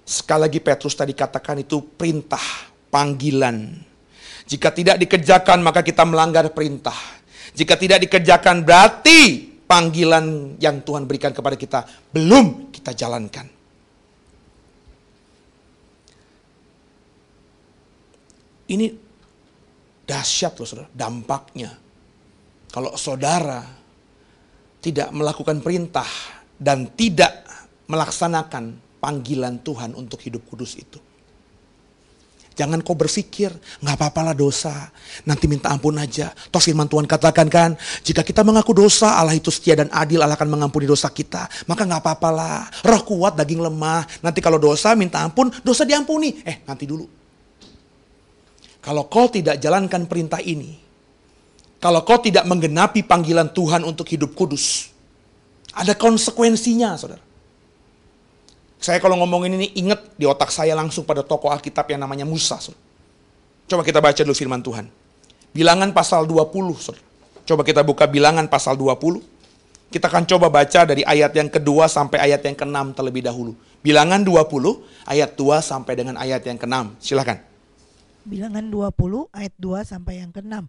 Sekali lagi Petrus tadi katakan itu perintah, panggilan. Jika tidak dikerjakan maka kita melanggar perintah. Jika tidak dikerjakan berarti panggilan yang Tuhan berikan kepada kita belum kita jalankan. Ini dahsyat loh saudara, dampaknya. Kalau saudara tidak melakukan perintah dan tidak melaksanakan panggilan Tuhan untuk hidup kudus itu. Jangan kau berpikir, nggak apa-apa lah dosa. Nanti minta ampun aja. Toh firman Tuhan katakan kan, jika kita mengaku dosa, Allah itu setia dan adil, Allah akan mengampuni dosa kita. Maka nggak apa-apa lah. Roh kuat, daging lemah. Nanti kalau dosa, minta ampun, dosa diampuni. Eh, nanti dulu. Kalau kau tidak jalankan perintah ini, kalau kau tidak menggenapi panggilan Tuhan untuk hidup kudus, ada konsekuensinya, saudara. Saya kalau ngomongin ini ingat di otak saya langsung pada tokoh Alkitab yang namanya Musa. Saudara. Coba kita baca dulu firman Tuhan. Bilangan pasal 20, saudara. Coba kita buka bilangan pasal 20. Kita akan coba baca dari ayat yang kedua sampai ayat yang keenam terlebih dahulu. Bilangan 20, ayat 2 sampai dengan ayat yang keenam. Silahkan. Bilangan 20 ayat 2 sampai yang ke-6.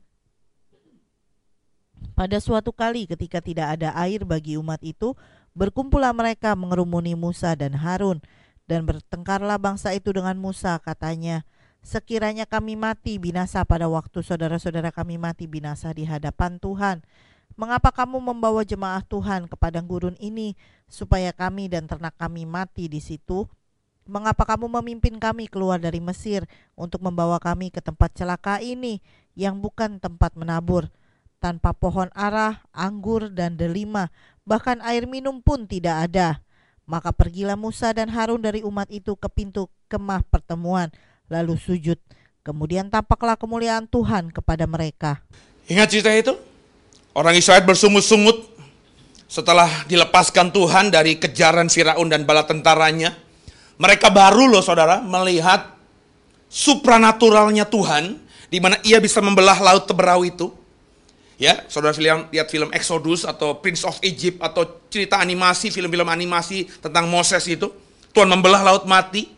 Pada suatu kali ketika tidak ada air bagi umat itu, berkumpullah mereka mengerumuni Musa dan Harun, dan bertengkarlah bangsa itu dengan Musa, katanya, Sekiranya kami mati binasa pada waktu saudara-saudara kami mati binasa di hadapan Tuhan, mengapa kamu membawa jemaah Tuhan ke padang gurun ini, supaya kami dan ternak kami mati di situ? Mengapa kamu memimpin kami keluar dari Mesir untuk membawa kami ke tempat celaka ini yang bukan tempat menabur, tanpa pohon arah, anggur, dan delima, bahkan air minum pun tidak ada. Maka pergilah Musa dan Harun dari umat itu ke pintu kemah pertemuan, lalu sujud. Kemudian tampaklah kemuliaan Tuhan kepada mereka. Ingat cerita itu? Orang Israel bersungut-sungut setelah dilepaskan Tuhan dari kejaran Firaun dan bala tentaranya mereka baru loh saudara melihat supranaturalnya Tuhan di mana ia bisa membelah laut Teberau itu. Ya, saudara film, lihat film Exodus atau Prince of Egypt atau cerita animasi, film-film animasi tentang Moses itu. Tuhan membelah laut mati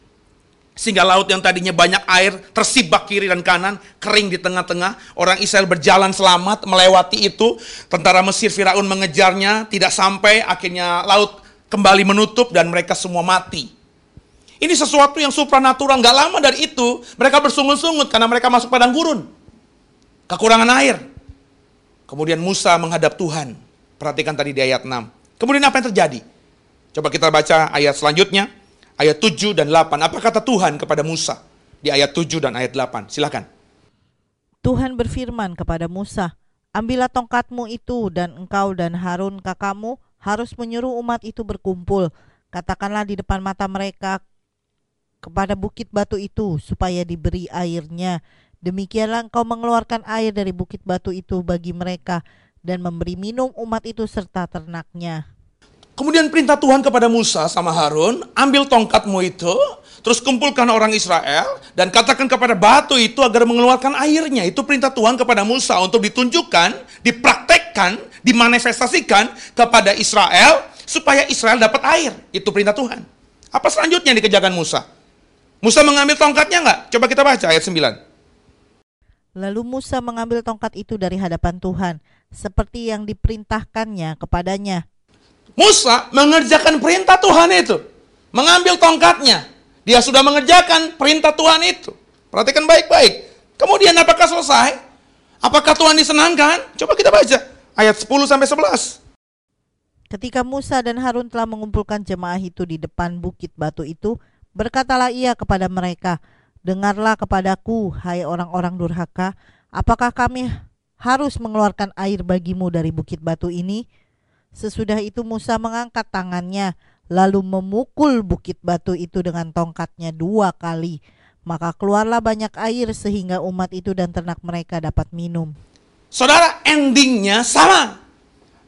sehingga laut yang tadinya banyak air tersibak kiri dan kanan, kering di tengah-tengah. Orang Israel berjalan selamat melewati itu. Tentara Mesir Firaun mengejarnya, tidak sampai akhirnya laut kembali menutup dan mereka semua mati. Ini sesuatu yang supranatural. Gak lama dari itu, mereka bersungut-sungut karena mereka masuk padang gurun. Kekurangan air. Kemudian Musa menghadap Tuhan. Perhatikan tadi di ayat 6. Kemudian apa yang terjadi? Coba kita baca ayat selanjutnya. Ayat 7 dan 8. Apa kata Tuhan kepada Musa? Di ayat 7 dan ayat 8. Silakan. Tuhan berfirman kepada Musa, Ambillah tongkatmu itu dan engkau dan Harun kakakmu harus menyuruh umat itu berkumpul. Katakanlah di depan mata mereka kepada bukit batu itu supaya diberi airnya. Demikianlah engkau mengeluarkan air dari bukit batu itu bagi mereka dan memberi minum umat itu serta ternaknya. Kemudian perintah Tuhan kepada Musa sama Harun, ambil tongkatmu itu, terus kumpulkan orang Israel, dan katakan kepada batu itu agar mengeluarkan airnya. Itu perintah Tuhan kepada Musa untuk ditunjukkan, dipraktekkan, dimanifestasikan kepada Israel, supaya Israel dapat air. Itu perintah Tuhan. Apa selanjutnya yang dikerjakan Musa? Musa mengambil tongkatnya nggak? Coba kita baca ayat 9. Lalu Musa mengambil tongkat itu dari hadapan Tuhan, seperti yang diperintahkannya kepadanya. Musa mengerjakan perintah Tuhan itu. Mengambil tongkatnya. Dia sudah mengerjakan perintah Tuhan itu. Perhatikan baik-baik. Kemudian apakah selesai? Apakah Tuhan disenangkan? Coba kita baca. Ayat 10 sampai 11. Ketika Musa dan Harun telah mengumpulkan jemaah itu di depan bukit batu itu, berkatalah ia kepada mereka, Dengarlah kepadaku, hai orang-orang durhaka, apakah kami harus mengeluarkan air bagimu dari bukit batu ini? Sesudah itu Musa mengangkat tangannya, lalu memukul bukit batu itu dengan tongkatnya dua kali. Maka keluarlah banyak air sehingga umat itu dan ternak mereka dapat minum. Saudara, endingnya sama.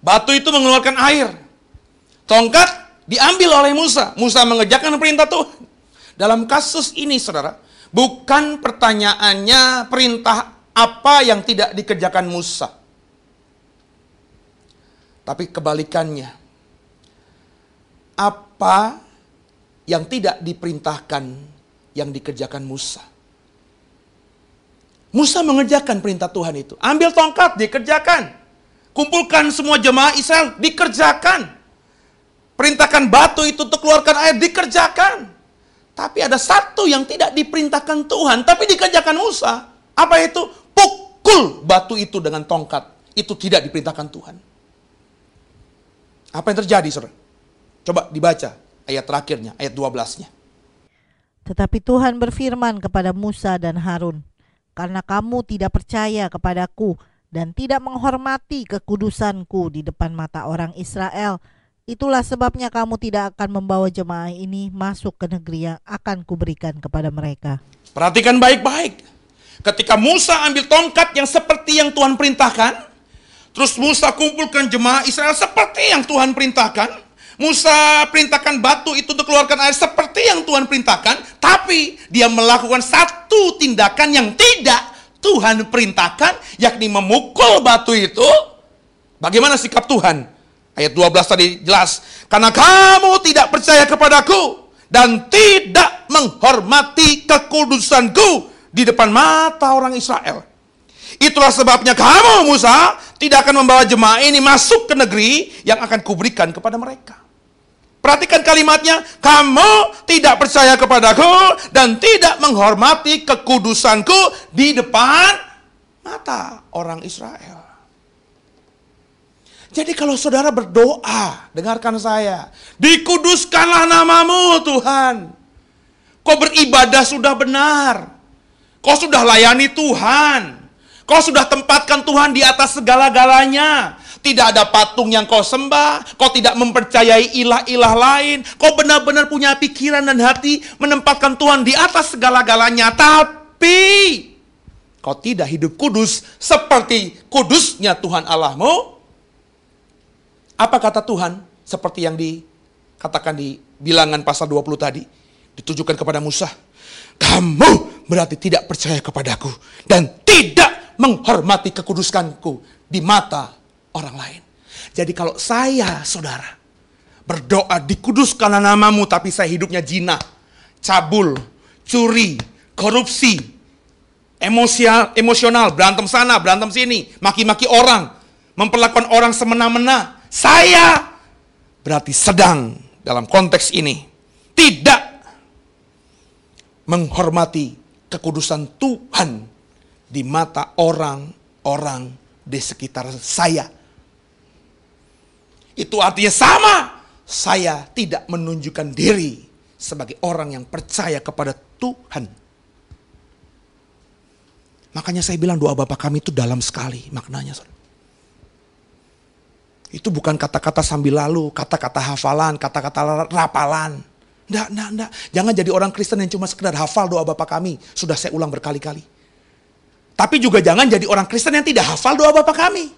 Batu itu mengeluarkan air. Tongkat diambil oleh Musa. Musa mengerjakan perintah Tuhan. Dalam kasus ini, saudara, Bukan pertanyaannya perintah apa yang tidak dikerjakan Musa. Tapi kebalikannya. Apa yang tidak diperintahkan yang dikerjakan Musa. Musa mengerjakan perintah Tuhan itu. Ambil tongkat, dikerjakan. Kumpulkan semua jemaah Israel, dikerjakan. Perintahkan batu itu untuk keluarkan air, dikerjakan. Tapi ada satu yang tidak diperintahkan Tuhan, tapi dikerjakan Musa. Apa itu? Pukul batu itu dengan tongkat. Itu tidak diperintahkan Tuhan. Apa yang terjadi, saudara? Coba dibaca ayat terakhirnya, ayat 12-nya. Tetapi Tuhan berfirman kepada Musa dan Harun, Karena kamu tidak percaya kepadaku dan tidak menghormati kekudusanku di depan mata orang Israel, Itulah sebabnya kamu tidak akan membawa jemaah ini masuk ke negeri yang akan kuberikan kepada mereka. Perhatikan baik-baik. Ketika Musa ambil tongkat yang seperti yang Tuhan perintahkan, terus Musa kumpulkan jemaah Israel seperti yang Tuhan perintahkan, Musa perintahkan batu itu untuk keluarkan air seperti yang Tuhan perintahkan, tapi dia melakukan satu tindakan yang tidak Tuhan perintahkan, yakni memukul batu itu. Bagaimana sikap Tuhan? Ayat 12 tadi jelas. Karena kamu tidak percaya kepadaku dan tidak menghormati kekudusanku di depan mata orang Israel. Itulah sebabnya kamu Musa tidak akan membawa jemaah ini masuk ke negeri yang akan kuberikan kepada mereka. Perhatikan kalimatnya, kamu tidak percaya kepadaku dan tidak menghormati kekudusanku di depan mata orang Israel. Jadi kalau saudara berdoa, dengarkan saya. Dikuduskanlah namamu Tuhan. Kau beribadah sudah benar. Kau sudah layani Tuhan. Kau sudah tempatkan Tuhan di atas segala-galanya. Tidak ada patung yang kau sembah. Kau tidak mempercayai ilah-ilah lain. Kau benar-benar punya pikiran dan hati menempatkan Tuhan di atas segala-galanya. Tapi kau tidak hidup kudus seperti kudusnya Tuhan Allahmu apa kata Tuhan? Seperti yang dikatakan di bilangan pasal 20 tadi. Ditujukan kepada Musa. Kamu berarti tidak percaya kepadaku. Dan tidak menghormati kekuduskanku di mata orang lain. Jadi kalau saya, saudara, berdoa dikuduskan namamu tapi saya hidupnya jina, cabul, curi, korupsi, emosional, emosional, berantem sana, berantem sini, maki-maki orang, memperlakukan orang semena-mena, saya berarti sedang dalam konteks ini tidak menghormati kekudusan Tuhan di mata orang-orang di sekitar saya. Itu artinya sama. Saya tidak menunjukkan diri sebagai orang yang percaya kepada Tuhan. Makanya saya bilang doa Bapak kami itu dalam sekali maknanya. Saudara. Itu bukan kata-kata sambil lalu, kata-kata hafalan, kata-kata rapalan. Enggak, enggak, enggak. Jangan jadi orang Kristen yang cuma sekedar hafal doa Bapa kami. Sudah saya ulang berkali-kali. Tapi juga jangan jadi orang Kristen yang tidak hafal doa Bapa kami.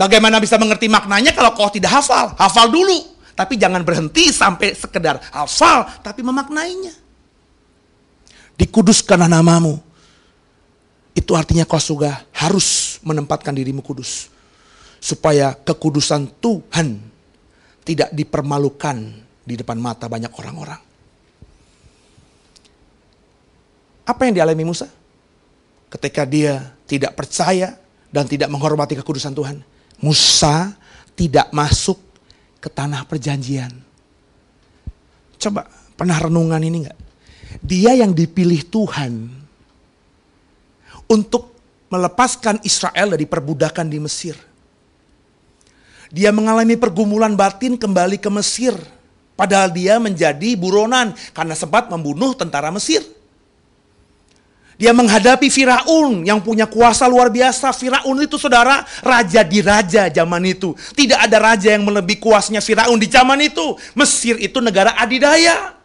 Bagaimana bisa mengerti maknanya kalau kau tidak hafal? Hafal dulu. Tapi jangan berhenti sampai sekedar hafal, tapi memaknainya. Dikuduskanlah namamu. Itu artinya kau juga harus menempatkan dirimu kudus. Supaya kekudusan Tuhan tidak dipermalukan di depan mata banyak orang-orang. Apa yang dialami Musa? Ketika dia tidak percaya dan tidak menghormati kekudusan Tuhan. Musa tidak masuk ke tanah perjanjian. Coba pernah renungan ini enggak? Dia yang dipilih Tuhan untuk melepaskan Israel dari perbudakan di Mesir. Dia mengalami pergumulan batin kembali ke Mesir. Padahal dia menjadi buronan karena sempat membunuh tentara Mesir. Dia menghadapi Firaun yang punya kuasa luar biasa. Firaun itu saudara, raja di raja zaman itu. Tidak ada raja yang melebihi kuasanya Firaun di zaman itu. Mesir itu negara adidaya.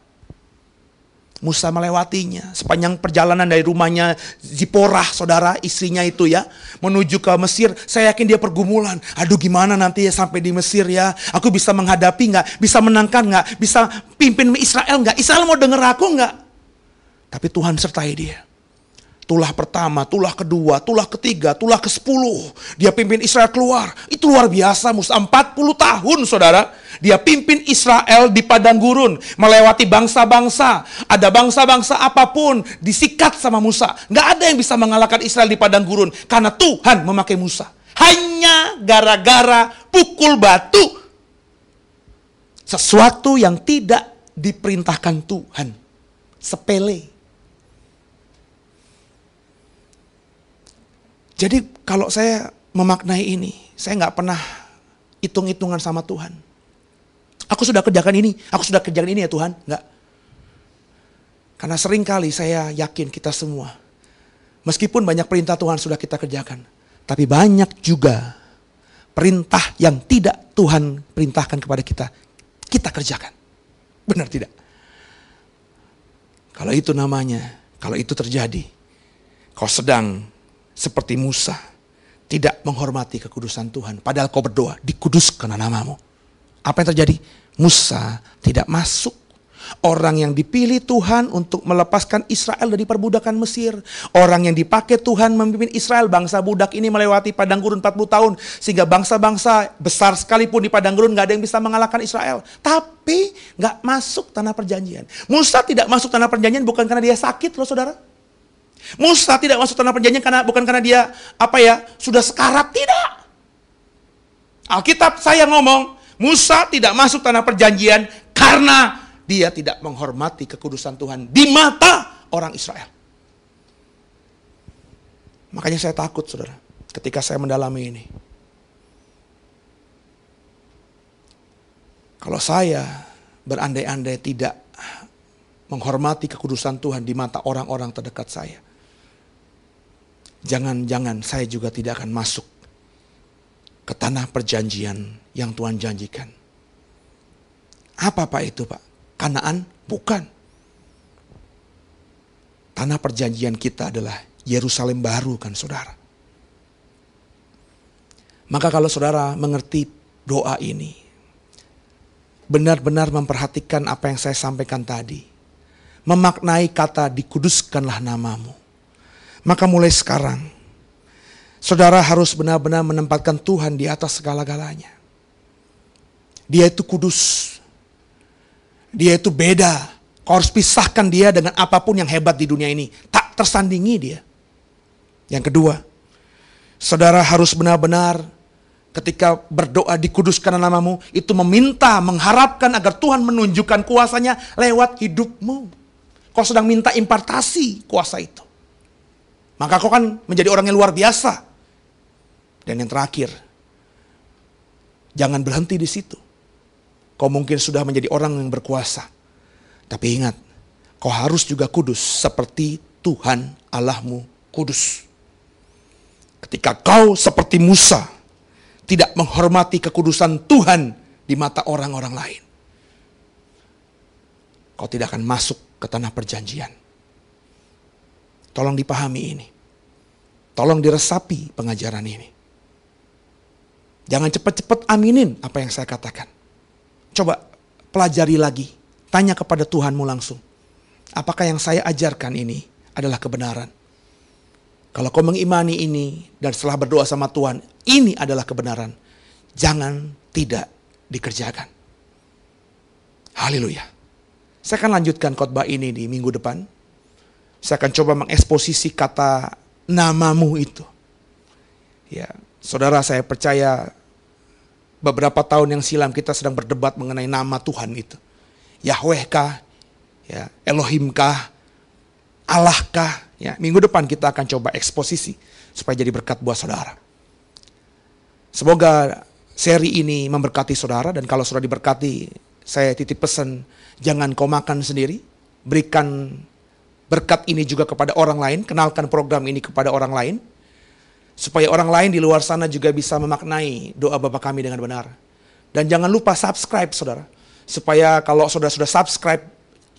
Musa melewatinya sepanjang perjalanan dari rumahnya Ziporah, saudara, istrinya itu ya, menuju ke Mesir. Saya yakin dia pergumulan. Aduh gimana nanti ya sampai di Mesir ya? Aku bisa menghadapi nggak? Bisa menangkan nggak? Bisa pimpin Israel nggak? Israel mau denger aku nggak? Tapi Tuhan sertai dia. Tulah pertama, tulah kedua, tulah ketiga, tulah ke sepuluh. Dia pimpin Israel keluar. Itu luar biasa Musa. 40 tahun saudara. Dia pimpin Israel di padang gurun. Melewati bangsa-bangsa. Ada bangsa-bangsa apa pun disikat sama Musa. Nggak ada yang bisa mengalahkan Israel di padang gurun. Karena Tuhan memakai Musa. Hanya gara-gara pukul batu. Sesuatu yang tidak diperintahkan Tuhan. Sepele. Jadi kalau saya memaknai ini, saya nggak pernah hitung-hitungan sama Tuhan. Aku sudah kerjakan ini, aku sudah kerjakan ini ya Tuhan. Nggak. Karena sering kali saya yakin kita semua, meskipun banyak perintah Tuhan sudah kita kerjakan, tapi banyak juga perintah yang tidak Tuhan perintahkan kepada kita, kita kerjakan. Benar tidak? Kalau itu namanya, kalau itu terjadi, kau sedang seperti Musa tidak menghormati kekudusan Tuhan. Padahal kau berdoa, dikuduskan namamu. Apa yang terjadi? Musa tidak masuk. Orang yang dipilih Tuhan untuk melepaskan Israel dari perbudakan Mesir. Orang yang dipakai Tuhan memimpin Israel, bangsa budak ini melewati padang gurun 40 tahun. Sehingga bangsa-bangsa besar sekalipun di padang gurun gak ada yang bisa mengalahkan Israel. Tapi gak masuk tanah perjanjian. Musa tidak masuk tanah perjanjian bukan karena dia sakit loh saudara. Musa tidak masuk tanah perjanjian karena bukan karena dia apa ya sudah sekarat tidak. Alkitab saya ngomong Musa tidak masuk tanah perjanjian karena dia tidak menghormati kekudusan Tuhan di mata orang Israel. Makanya saya takut saudara ketika saya mendalami ini. Kalau saya berandai-andai tidak menghormati kekudusan Tuhan di mata orang-orang terdekat saya jangan-jangan saya juga tidak akan masuk ke tanah perjanjian yang Tuhan janjikan. Apa Pak itu Pak? Kanaan? Bukan. Tanah perjanjian kita adalah Yerusalem baru kan saudara. Maka kalau saudara mengerti doa ini, benar-benar memperhatikan apa yang saya sampaikan tadi, memaknai kata dikuduskanlah namamu, maka mulai sekarang, saudara harus benar-benar menempatkan Tuhan di atas segala-galanya. Dia itu kudus. Dia itu beda. Kau harus pisahkan dia dengan apa pun yang hebat di dunia ini. Tak tersandingi dia. Yang kedua, saudara harus benar-benar ketika berdoa dikuduskan namamu, itu meminta, mengharapkan agar Tuhan menunjukkan kuasanya lewat hidupmu. Kau sedang minta impartasi kuasa itu. Maka kau kan menjadi orang yang luar biasa. Dan yang terakhir, jangan berhenti di situ. Kau mungkin sudah menjadi orang yang berkuasa. Tapi ingat, kau harus juga kudus seperti Tuhan Allahmu kudus. Ketika kau seperti Musa, tidak menghormati kekudusan Tuhan di mata orang-orang lain. Kau tidak akan masuk ke tanah perjanjian. Tolong dipahami ini. Tolong diresapi pengajaran ini. Jangan cepat-cepat aminin apa yang saya katakan. Coba pelajari lagi, tanya kepada Tuhanmu langsung. Apakah yang saya ajarkan ini adalah kebenaran? Kalau kau mengimani ini dan setelah berdoa sama Tuhan, ini adalah kebenaran. Jangan tidak dikerjakan. Haleluya. Saya akan lanjutkan khotbah ini di minggu depan. Saya akan coba mengeksposisi kata namamu itu. Ya, saudara saya percaya beberapa tahun yang silam kita sedang berdebat mengenai nama Tuhan itu. Yahweh kah? Ya, Elohim kah? Allah kah? Ya, minggu depan kita akan coba eksposisi supaya jadi berkat buat saudara. Semoga seri ini memberkati saudara dan kalau sudah diberkati, saya titip pesan jangan kau makan sendiri, berikan berkat ini juga kepada orang lain, kenalkan program ini kepada orang lain supaya orang lain di luar sana juga bisa memaknai doa Bapa kami dengan benar. Dan jangan lupa subscribe saudara, supaya kalau saudara sudah subscribe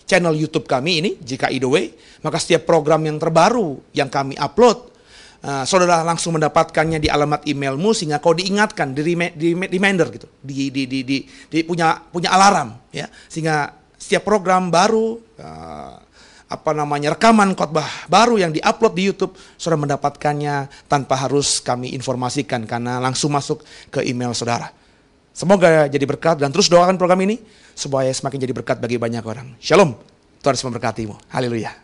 channel YouTube kami ini, jika Way, maka setiap program yang terbaru yang kami upload, uh, saudara langsung mendapatkannya di alamat emailmu sehingga kau diingatkan, di, di reminder gitu, di, di, di, di, di punya punya alarm ya, sehingga setiap program baru uh, apa namanya rekaman khotbah baru yang diupload di YouTube saudara mendapatkannya tanpa harus kami informasikan karena langsung masuk ke email saudara. Semoga jadi berkat dan terus doakan program ini supaya semakin jadi berkat bagi banyak orang. Shalom. Tuhan memberkatimu. Haleluya.